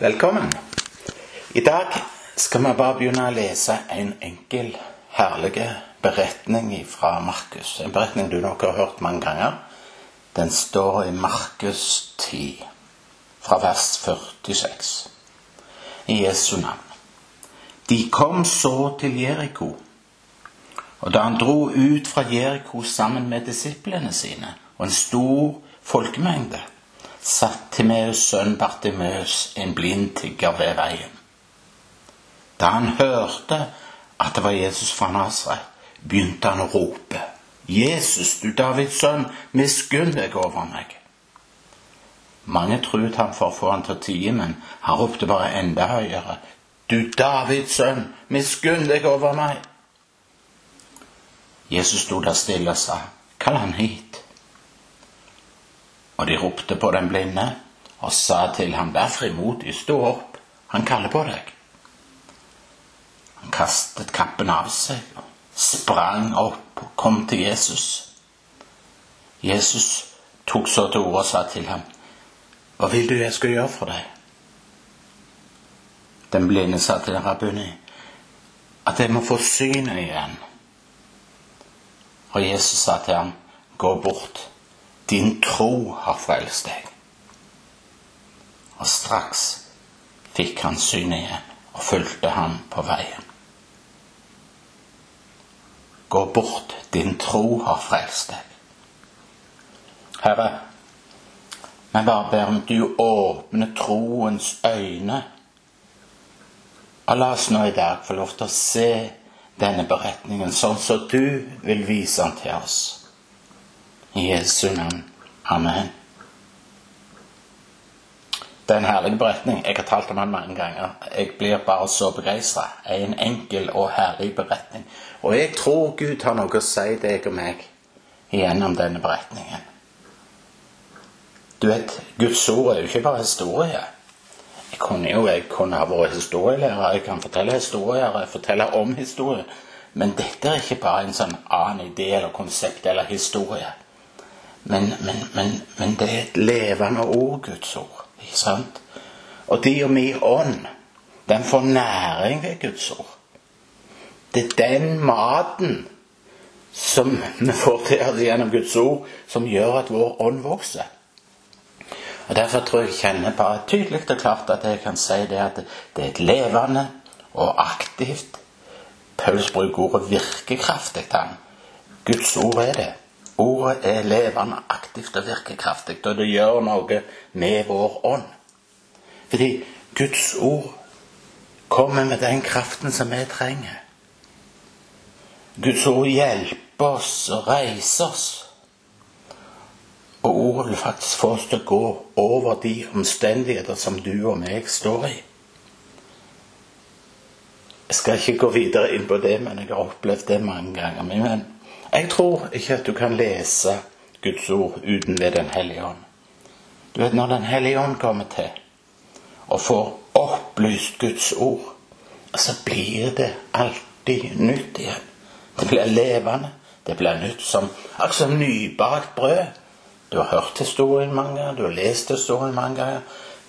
Velkommen. I dag skal vi bare begynne å lese en enkel, herlig beretning fra Markus. En beretning du nok har hørt mange ganger. Den står i Markus 10, fra vers 46. I Jesu navn. De kom så til Jeriko. Og da han dro ut fra Jeriko sammen med disiplene sine og en stor folkemengde, satt Timeus sønn Bartimeus, en blind tigger ved veien. Da han hørte at det var Jesus fra Nasaret, begynte han å rope. Jesus, du Davids sønn, miskunn deg over meg. Mange truet han for å få han til å tie, men han ropte bare enda høyere. Du Davids sønn, miskunn deg over meg. Jesus sto der stille og sa, kall han hit. Og de ropte på den blinde og sa til ham, vær frimodig, stå opp, han kaller på deg. Han kastet kappen av seg og sprang opp og kom til Jesus. Jesus tok så til orde og sa til ham, hva vil du jeg skal gjøre for deg? Den blinde sa til rabbini, at jeg må få synet igjen. Og Jesus sa til ham, gå bort din tro har frelst deg. Og straks fikk han syn igjen og fulgte ham på veien. Gå bort, din tro har frelst deg. Herre, vi bare ber om du åpner troens øyne. Og la oss nå i dag få lov til å se denne beretningen sånn som du vil vise den til oss. I Jesu navn. Amen. Det er en herlig beretning. Jeg har talt om den mange ganger. Jeg blir bare så begeistra. En enkel og herlig beretning. Og jeg tror Gud har noe å si deg og meg gjennom denne beretningen. Du vet, Guds ord er jo ikke bare historie. Jeg kunne jo jeg kunne ha vært historielærer. Jeg kan fortelle historier, fortelle om historie. Men dette er ikke bare en sånn annen idé eller konsept eller historie. Men, men, men, men, det er et levende ord, Guds ord. Ikke sant? Og de og mi ånd, den får næring ved Guds ord. Det er den maten som vi får til gjennom Guds ord, som gjør at vår ånd vokser. Og Derfor tror jeg jeg kjenner bare tydelig og klart at jeg kan si det at det er et levende og aktivt Paulus bruker ordet virkekraftig. Guds ord er det. Ordet er levende, aktivt og virkekraftig, og det gjør noe med vår ånd. Fordi Guds ord kommer med den kraften som vi trenger. Guds ord hjelper oss og reiser oss. Og ordet vil faktisk få oss til å gå over de omstendigheter som du og meg står i. Jeg skal ikke gå videre inn på det, men jeg har opplevd det mange ganger. Men jeg tror ikke at du kan lese Guds ord uten ved Den hellige ånd. Du vet, Når Den hellige ånd kommer til og får opplyst Guds ord, så blir det alltid nytt igjen. Det blir levende. Det blir nytt som akkurat nybakt brød. Du har hørt historien mange ganger, du har lest historien mange ganger,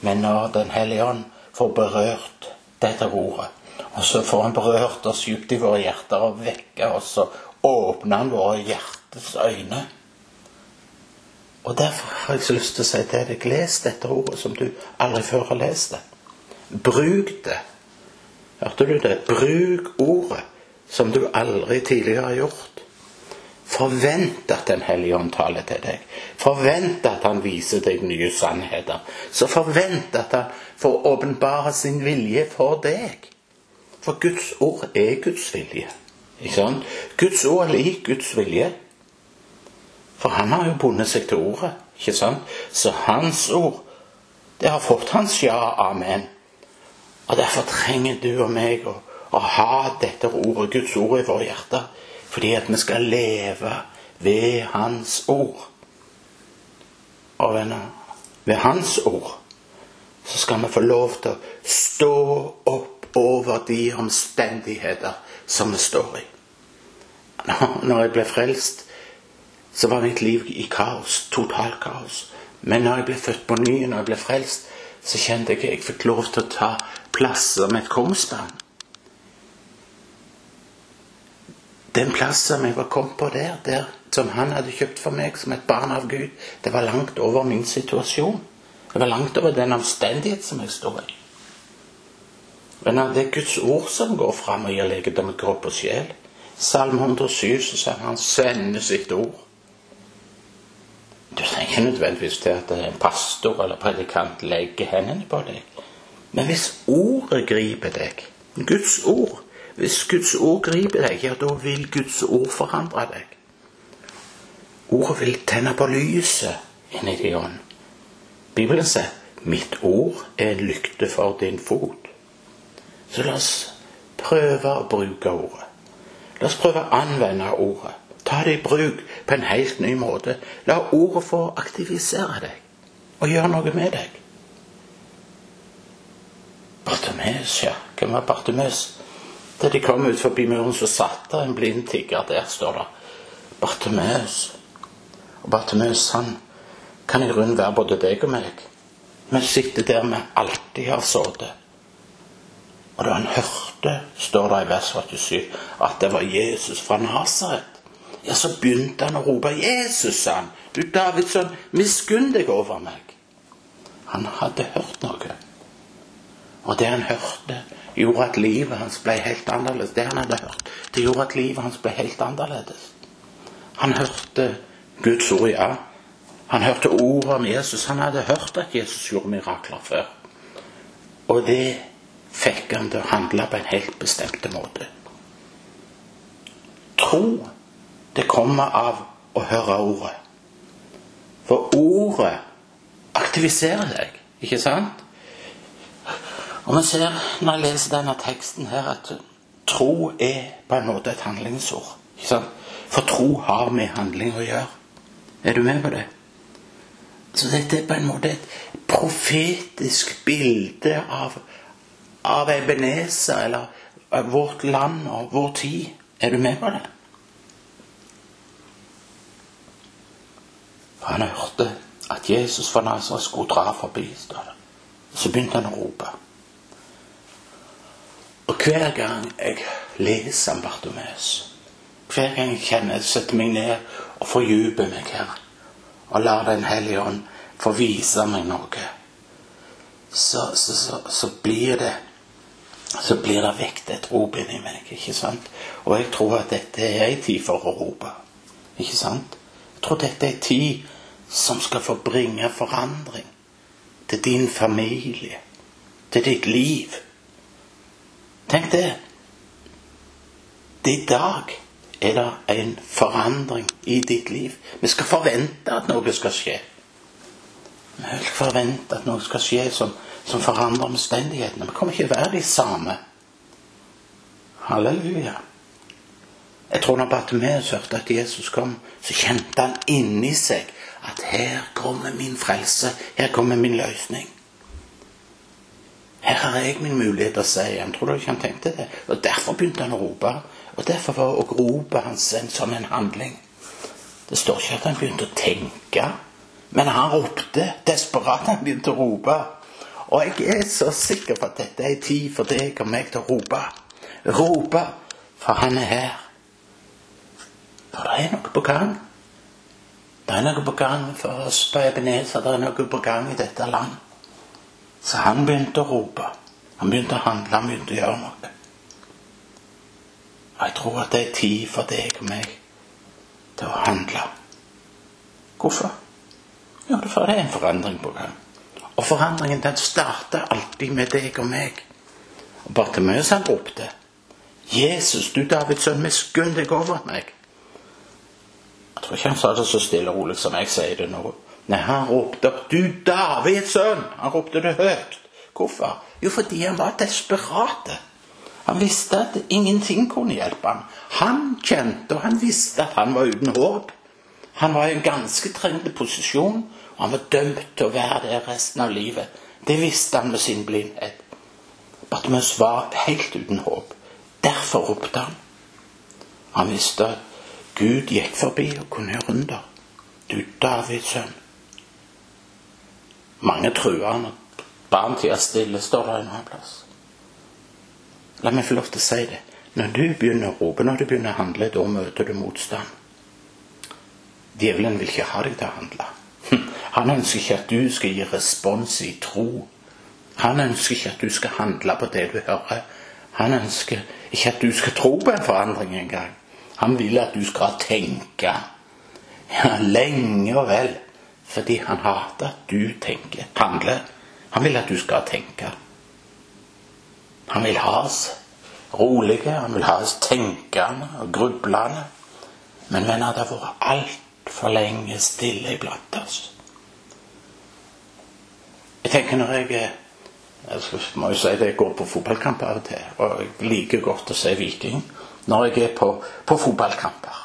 men når Den hellige ånd får berørt dette ordet, og så får han berørt oss dypt i våre hjerter og vekke oss og åpner han våre hjertes øyne. Og Derfor har jeg så lyst til å si til deg les dette ordet som du aldri før har lest det. Bruk det. Hørte du det? Bruk ordet som du aldri tidligere har gjort. Forvent at Den hellige ånd taler til deg. Forvent at han viser deg nye sannheter. Så forvent at han får åpenbare sin vilje for deg. For Guds ord er Guds vilje. Ikke sant? Guds ord er lik Guds vilje. For han har jo bundet seg til ordet. ikke sant? Så hans ord, det har fått hans ja, amen. Og derfor trenger du og meg å, å ha dette ordet, Guds ord, i våre hjerter. Fordi at vi skal leve ved Hans ord. Og venner, ved Hans ord så skal vi få lov til å stå opp over de omstendigheter som vi står i. Når jeg ble frelst, så var mitt liv i kaos. Totalt kaos. Men når jeg ble født på ny, når jeg ble frelst, så kjente jeg at jeg fikk lov til å ta plasser med et kongsbarn. Den plassen jeg var kommet på der, der som han hadde kjøpt for meg som et barn av Gud, det var langt over min situasjon. Det var langt over den omstendighet som jeg står i. Men det er Guds ord som går fram og gir legedom kropp og sjel. Salme 107 så sier han 'sender sitt ord'. Du trenger nødvendigvis til at en pastor eller predikant legger hendene på deg. Men hvis ordet griper deg, Guds ord Hvis Guds ord griper deg, ja, da vil Guds ord forandre deg. Ordet vil tenne på lyset inni din ånd. Bibelen sier 'Mitt ord er en lykte for din fot'. Så la oss prøve å bruke ordet. La oss prøve å anvende ordet. Ta det i bruk på en helt ny måte. La ordet få aktivisere deg og gjøre noe med deg. Bartimeus, ja. Hvem var Bartimeus? Da de kom ut forbi muren, så satt det en blind tigger. Der står det Bartimeus. Og Bartimeus, han kan i grunnen være både deg og meg. Vi sitter der vi alltid har sittet. Og da han hørte, står det i vers 47, at det var Jesus fra Nasaret, ja, så begynte han å rope 'Jesus', han. 'Du Davids sønn, miskunn deg over meg'. Han hadde hørt noe. Og det han hørte, gjorde at livet hans ble helt annerledes. Det han hadde hørt, det gjorde at livet hans ble helt annerledes. Han hørte Guds ord, ja. Han hørte ordet om Jesus. Han hadde hørt at Jesus gjorde mirakler før. Og det fikk han til å handle på en helt bestemt måte. Tro, det kommer av å høre ordet. For ordet aktiviserer deg, ikke sant? Og vi ser når jeg leser denne teksten her, at tro er på en måte et handlingsord. ikke sant? For tro har med handling å gjøre. Er du med på det? Så dette er på en måte et profetisk bilde av, av Ebenezer, eller vårt land og vår tid. Er du med på det? Han hørte at Jesus fra Nasaret skulle dra forbi. står. Så begynte han å rope. Og hver gang jeg leser om Bartomeus, hver gang jeg kjenner, setter meg ned og fordyper meg her, og lar Den hellige ånd få vise meg noe, så, så, så, så blir det så blir det vekt et rop inni meg. ikke sant? Og jeg tror at dette er ei tid for å rope. Ikke sant? Jeg tror dette er ei tid som skal få bringe forandring til din familie, til ditt liv. Tenk det. I dag er det en forandring i ditt liv. Vi skal forvente at noe skal skje. Vi forventer at noe skal skje som, som forandrer omstendighetene. Vi kommer ikke være de samme. Halleluja. Jeg tror når Bartimeus hørte at Jesus kom, så kjente han inni seg at her kommer min frelse. Her kommer min løsning. Her har jeg min mulighet til å si igjen. Tror du ikke han tenkte det? Og Derfor begynte han å rope. Og derfor var å rope hans en sånn en handling. Det står ikke at han begynte å tenke, men han ropte. Desperat han begynte å rope. Og jeg er så sikker på at dette er tid for deg og meg til å rope. Rope, for han er her. For det er noe på gang. Det er noe på gang for oss på Ebenezer. Det er noe på gang i dette land. Så han begynte å rope. Han begynte å handle, han begynte å gjøre noe. Og jeg tror at det er tid for deg og meg til å handle. Hvorfor? Jo, for det er en forandring på gang. Og forandringen den starter alltid med deg og meg. Og Bartimeus han ropte. Jesus, du Davids sønn, miskunn deg over meg. Jeg tror ikke han sa det så stille og rolig som jeg sier det nå. Nei, han ropte 'Du Davids sønn'. Han ropte det høyt. Hvorfor? Jo, fordi han var desperat. Han visste at ingenting kunne hjelpe ham. Han kjente og han visste at han var uten håp. Han var i en ganske trengende posisjon, og han var dømt til å være der resten av livet. Det visste han med sin blindhet. Bartimeus var helt uten håp. Derfor ropte han. Han visste at Gud gikk forbi og kunne gjøre under. Du Davids sønn. Mange trua han Barn tie stille, står det en annen plass. La meg få lov til å si det. Når du begynner å rope, når du begynner å handle, da møter du motstand. Djevelen vil ikke ha deg til å handle. Han ønsker ikke at du skal gi respons i tro. Han ønsker ikke at du skal handle på det du hører. Han ønsker ikke at du skal tro på en forandring engang. Han vil at du skal tenke. Ja, lenge og vel. Fordi han hater at du tenker, handler. Han vil at du skal tenke. Han vil ha oss rolige, han vil ha oss tenkende og grublende. Men mener det har vært altfor lenge stille iblant oss. Jeg tenker når jeg jeg må jo si det, jeg går på fotballkamp av og til, og jeg liker godt å se Viking når jeg er på, på fotballkamper.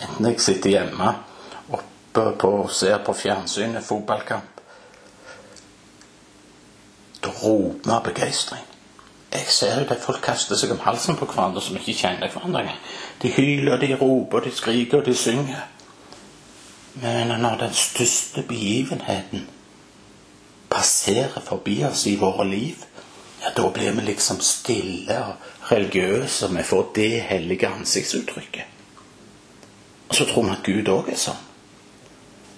Enten jeg sitter hjemme oppe på, og ser på fjernsynet fotballkamp. Da roper vi av begeistring. Jeg ser jo det folk kaster seg om halsen på hverandre som ikke kjenner hverandre. De hyler, de roper, de skriker, og de synger. Men når den største begivenheten passerer forbi oss i våre liv, ja, da blir vi liksom stille og religiøse, og vi får det hellige ansiktsuttrykket. Og så tror vi at Gud òg er sånn.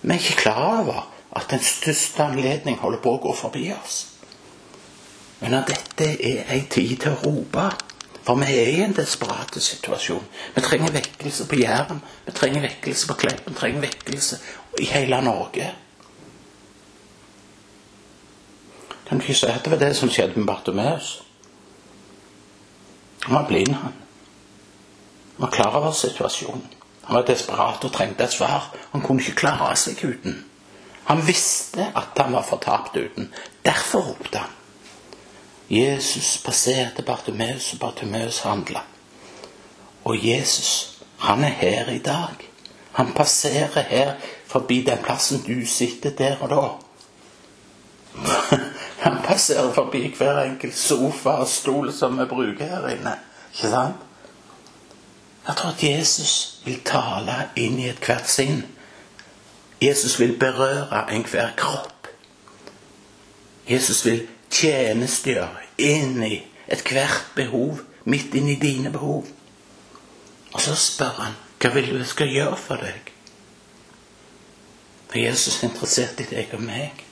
Vi er ikke klar over at den største anledning holder på å gå forbi oss. Men at dette er ei tid til å rope. For vi er i en desperat situasjon. Vi trenger vekkelse på Jæren. Vi trenger vekkelse på Klepp. Vi trenger vekkelse i hele Norge. Kan du ikke det var det som skjedde med Bartomeus? Han var blind, han. Han var klar over situasjonen. Han var desperat og trengte et svar. Han kunne ikke klare seg uten. Han visste at han var fortapt uten. Derfor ropte han. Jesus passerte Bartomeus, og Bartomeus handla. Og Jesus, han er her i dag. Han passerer her forbi den plassen du sitter der og da. Han passerer forbi hver enkelt sofa og stol som vi bruker her inne. Ikke sant? Jeg tror at Jesus vil tale inn i ethvert sinn. Jesus vil berøre enhver kropp. Jesus vil tjenestegjøre inn i ethvert behov, midt inn i dine behov. Og så spør han hva vil du jeg skal gjøre for deg? For Jesus er interessert i deg og meg.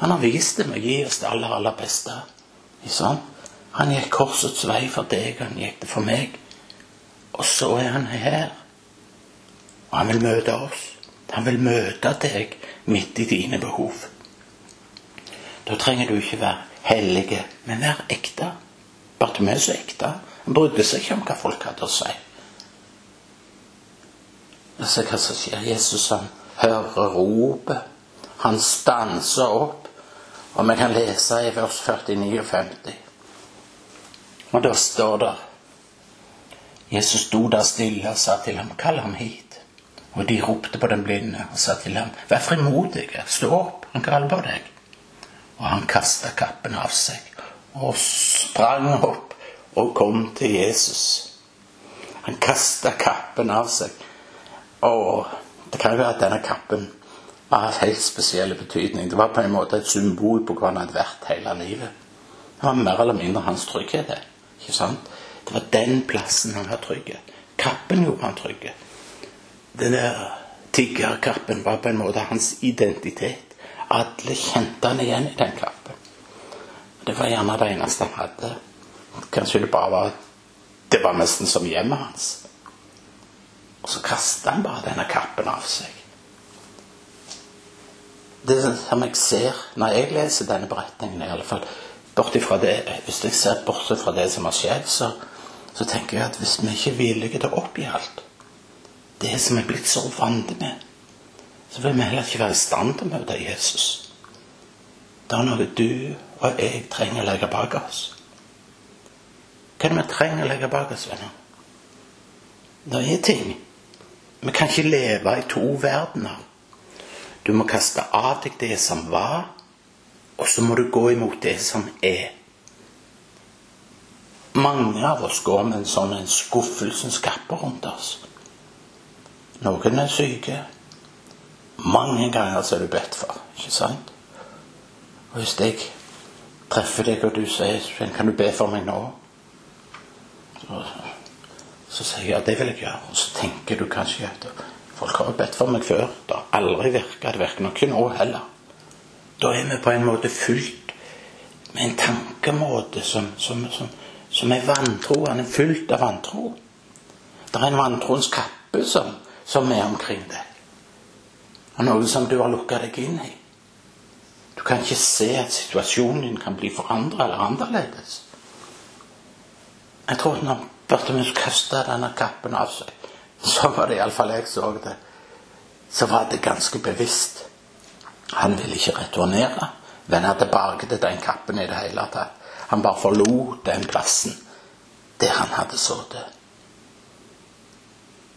Han har vist det med å gi oss det aller, aller beste. Sånn? Han gikk korsets vei for deg, han gikk det for meg. Og så er han her. Og han vil møte oss. Han vil møte deg midt i dine behov. Da trenger du ikke være hellige, men vær ekte. Bartimeus er ekte. Han brydde seg ikke om hva folk hadde å si. Se hva som skjer. Jesus han hører ropet. Han stanser opp. Og vi kan lese i vers 49 og 50. Og da står det Jesus sto der stille og sa til ham, kall ham hit. Og de ropte på den blinde og sa til ham, vær frimodig, stå opp, han kaller på deg. Og han kasta kappen av seg og sprang opp og kom til Jesus. Han kasta kappen av seg. Og det kan jo være at denne kappen av helt spesiell betydning. Det var på en måte et symbol på hvor han hadde vært hele livet. Det var mer eller mindre hans trygghet. ikke sant? Det var den plassen han var trygg. Kappen gjorde han trygg. Den der tiggerkappen var på en måte hans identitet. Alle kjente han igjen i den kappen. Det var gjerne det eneste han hadde. Kanskje det bare var Det var nesten som hjemmet hans. Og så kasta han bare denne kappen av seg det som jeg ser når jeg leser denne beretningen, i alle fall, fra det, hvis jeg ser bort fra det som har skjedd, så, så, tenker jeg at hvis vi ikke er villige til å oppgi alt det som er blitt så vant med, så vil vi heller ikke være i stand til å møte Jesus. Det er noe du og jeg trenger å legge bak oss. Hva er det vi trenger å legge bak oss, venner? Det er ting. Vi kan ikke leve i to verdener. Du må kaste av deg det som var, og så må du gå imot det som er. Mange av oss går med en sånn en skuffelsens kappe rundt oss. Noen er syke. Mange ganger så er du bedt for, ikke sant? Og hvis jeg treffer deg, og du sier 'Kan du be for meg nå?' Så, så sier jeg ja, det vil jeg gjøre. Og så tenker du kanskje at folk har bedt for meg før. Det har aldri virka. Det virker nok ikke nå heller. Da er vi på en måte fulgt med en tankemåte som, som, som, som er vantro. Han er fylt av vantro. Det er en vantroens kappe som, som er omkring deg. Og noe som du har lukka deg inn i. Du kan ikke se at situasjonen din kan bli forandra eller annerledes. Jeg tror at når Bartimeus kasta denne kappen av seg, så var det iallfall jeg så det, så var det ganske bevisst. Han ville ikke returnere, vende tilbake til den kappen i det hele tatt. Han bare forlot den plassen der han hadde sittet.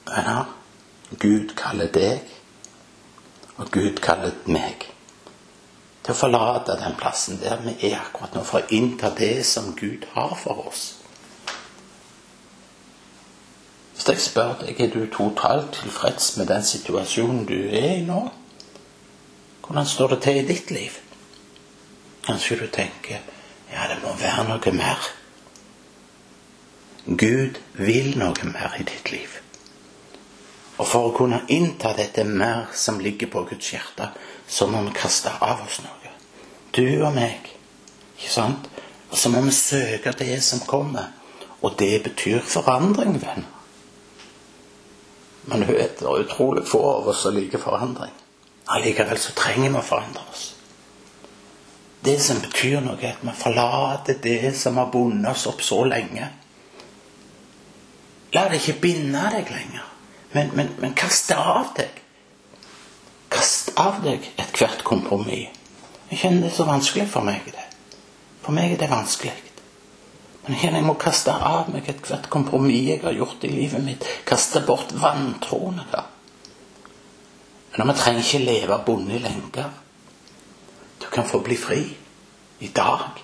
Venner, Gud kaller deg, og Gud kaller meg til å forlate den plassen der vi er akkurat nå, for å innta det som Gud har for oss. Hvis jeg spør deg er du totalt tilfreds med den situasjonen du er i nå, hvordan står det til i ditt liv? Kanskje du tenker ja, det må være noe mer. Gud vil noe mer i ditt liv. Og for å kunne innta dette mer som ligger på Guds hjerte, så må vi kaste av oss noe. Du og meg. Ikke sant? Og så må vi søke det som kommer. Og det betyr forandring, venner. Men du vet, det er utrolig få av oss som liker forandring. Allikevel så trenger vi å forandre oss. Det som betyr noe, er at vi forlater det som har bundet oss opp så lenge. La det ikke binde deg lenger. Men, men, men kast det av deg. Kast av deg ethvert kompromiss. Jeg kjenner det så vanskelig for meg. det. For meg er det vanskelig. Men jeg må kaste av meg ethvert kompromiss jeg har gjort i livet mitt. Kaste bort vantroen jeg har. Men vi trenger ikke leve bundet i lenker. Du kan få bli fri i dag.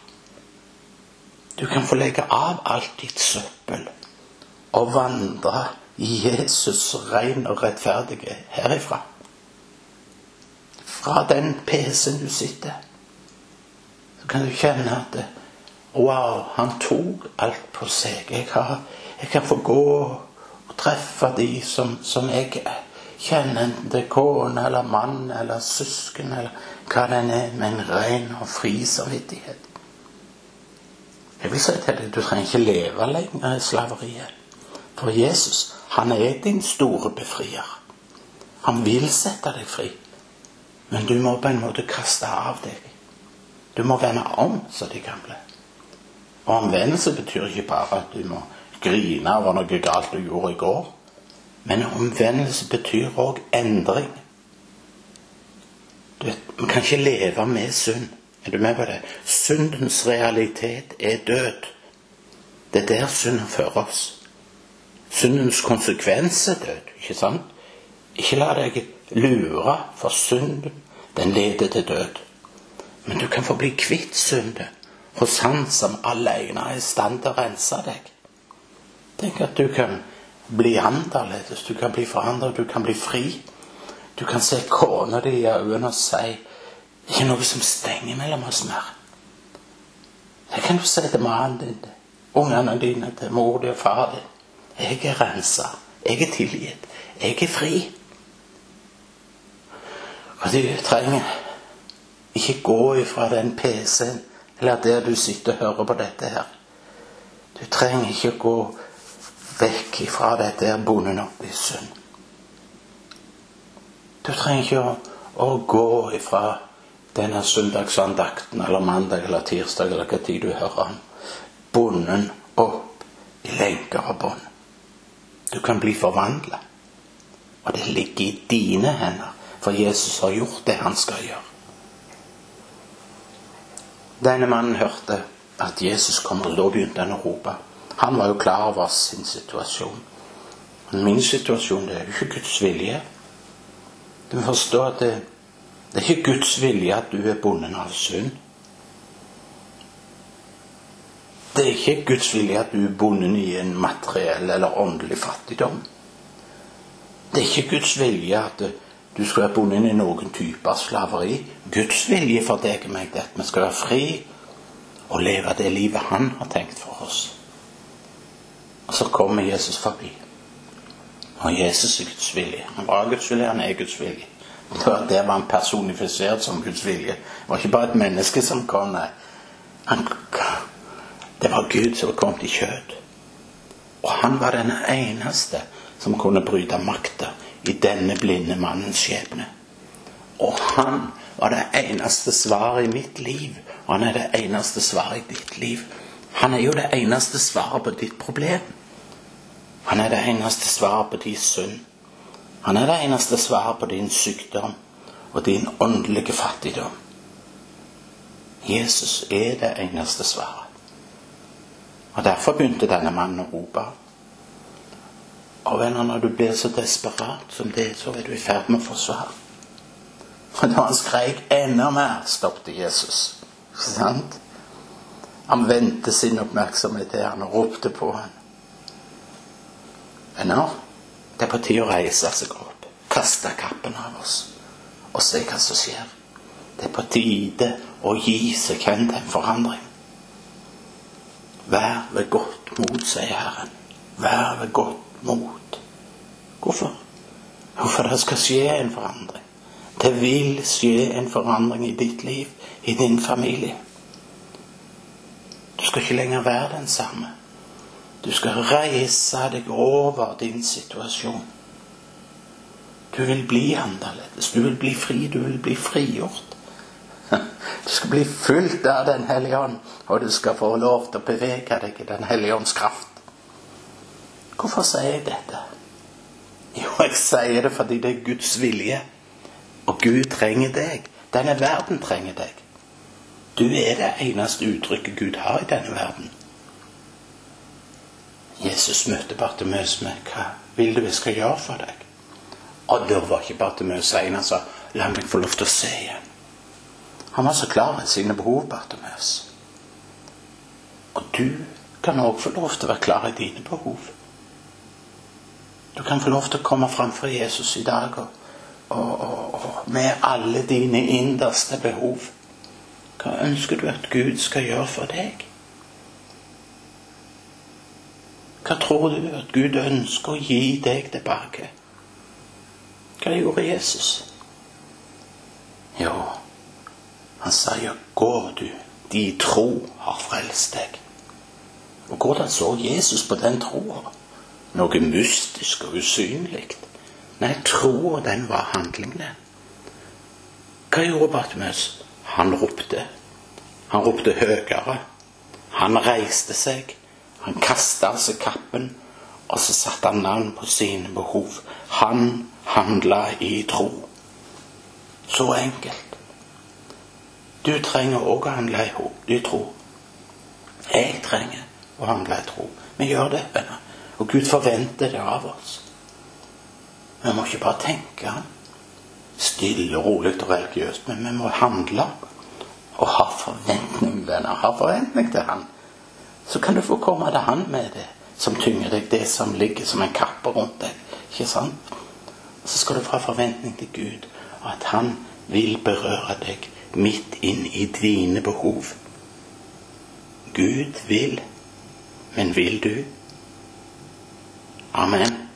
Du kan få legge av alt ditt søppel og vandre Jesus ren og rettferdige herifra. Fra den PC-en du sitter, så kan du kjenne at Wow, han tok alt på seg. Jeg, har, jeg kan få gå og treffe de som, som jeg kjenner, enten det er kone eller mann eller søsken eller hva den er, med en ren og fri samvittighet. Jeg vil si til deg, du trenger ikke leve lenger i slaveriet. For Jesus han er din store befrier. Han vil sette deg fri. Men du må på en måte kaste av deg. Du må vende om, som de gamle. Og omvendelse betyr ikke bare at du må grine over noe galt du gjorde i går. Men omvendelse betyr òg endring. Du vet, Vi kan ikke leve med synd. Er du med på det? Syndens realitet er død. Det er der synden fører oss. Syndens konsekvens er død. Ikke sant? Ikke la deg lure, for synden, den leder til død. Men du kan få bli kvitt synden hos Han som alene er i stand til å rense deg. Tenk at du kan bli annerledes, du kan bli forandret, du kan bli fri. Du kan se kona di i øynene og si det er ikke noe som stenger mellom oss mer. Det kan du si til mannen din, ungene dine, til mor di og far din. Jeg er rensa. Jeg er tilgitt. Jeg er fri. Og du trenger ikke gå ifra den PC-en eller der du sitter og hører på dette her. Du trenger ikke gå vekk ifra dette her bonden opp i synd. Du trenger ikke å, å gå ifra denne søndagsandakten eller mandag eller tirsdag eller hva tid du hører han, Bonden opp i lenker og bånd. Du kan bli forvandla. Og det ligger i dine hender, for Jesus har gjort det han skal gjøre. Denne mannen hørte at Jesus kom, og da begynte han å rope. Han var jo klar over sin situasjon. Men min situasjon det er jo ikke Guds vilje. Du må forstå at det, det er ikke Guds vilje at du er bonden av synd. Det er ikke Guds vilje at du er bundet i en materiell eller åndelig fattigdom. Det er ikke Guds vilje at du skal være bundet i noen typer slaveri. Guds vilje for deg og meg er at vi skal være fri og leve det livet han har tenkt for oss. Og så kommer Jesus forbi. Og Jesus er Guds vilje. Han var Guds vilje, han er Guds vilje. Der var han personifisert som Guds vilje. Det var ikke bare et menneske som kom, nei. Han, det var Gud som kom til kjød. Og han var den eneste som kunne bryte makta i denne blinde mannens skjebne. Og han var det eneste svaret i mitt liv, og han er det eneste svaret i ditt liv. Han er jo det eneste svaret på ditt problem. Han er det eneste svaret på din synd. Han er det eneste svaret på din sykdom og din åndelige fattigdom. Jesus er det eneste svaret. Og Derfor begynte denne mannen å rope. Og venner, når du blir så desperat som det, så er du i ferd med å forsvare. Og da han skreik enda mer, stoppet Jesus. Ikke sant? Han vendte sin oppmerksomhet til han og ropte på han. Venner, det er på tide å reise seg opp, kaste kappen av oss og se hva som skjer. Det er på tide å gi seg hen til en forandring. Vær ved godt mot, sier Herren. Vær ved godt mot. Hvorfor? Jo, for det skal skje en forandring. Det vil skje en forandring i ditt liv, i din familie. Du skal ikke lenger være den samme. Du skal reise deg over din situasjon. Du vil bli annerledes. Du vil bli fri. Du vil bli frigjort. Du skal bli fulgt av Den hellige ånd, og du skal få lov til å bevege deg i Den hellige ånds kraft. Hvorfor sier jeg dette? Jo, jeg sier det fordi det er Guds vilje. Og Gud trenger deg. Denne verden trenger deg. Du er det eneste uttrykket Gud har i denne verden. Jesus møtte Bartimeus med 'Hva vil du vi skal gjøre for deg?' Og da var ikke Bartimeus en han sa 'La meg få lov til å se igjen'. Han var så klar i sine behov, Bartimeus. Og du kan òg få lov til å være klar i dine behov. Du kan få lov til å komme framfor Jesus i dag og, og, og, og med alle dine innerste behov. Hva ønsker du at Gud skal gjøre for deg? Hva tror du at Gud ønsker å gi deg tilbake? Hva gjorde Jesus? Jo, han sier, 'Går 'gå, du, de tro har frelst deg'. Og hvordan så Jesus på den troa? Noe mystisk og usynlig? Nei, troa, den var handlingen. Hva gjorde Bartimeus? Han ropte. Han ropte høyere. Han reiste seg. Han kasta av seg kappen, og så satte han navn på sine behov. Han handla i tro. Så enkelt. Du trenger òg å handle i tro. Jeg trenger å handle i tro. Vi gjør det. Og Gud forventer det av oss. Vi må ikke bare tenke stille, rolig og religiøst, men vi må handle og ha forventning, venner. Ha forventning til Han. Så kan du få komme til Han med det som tynger deg, det som ligger som en kappe rundt deg. Ikke sant? Så skal du få ha forventning til Gud, og at Han vil berøre deg midt inn i dine behov. Gud vil, men vil du? Amen.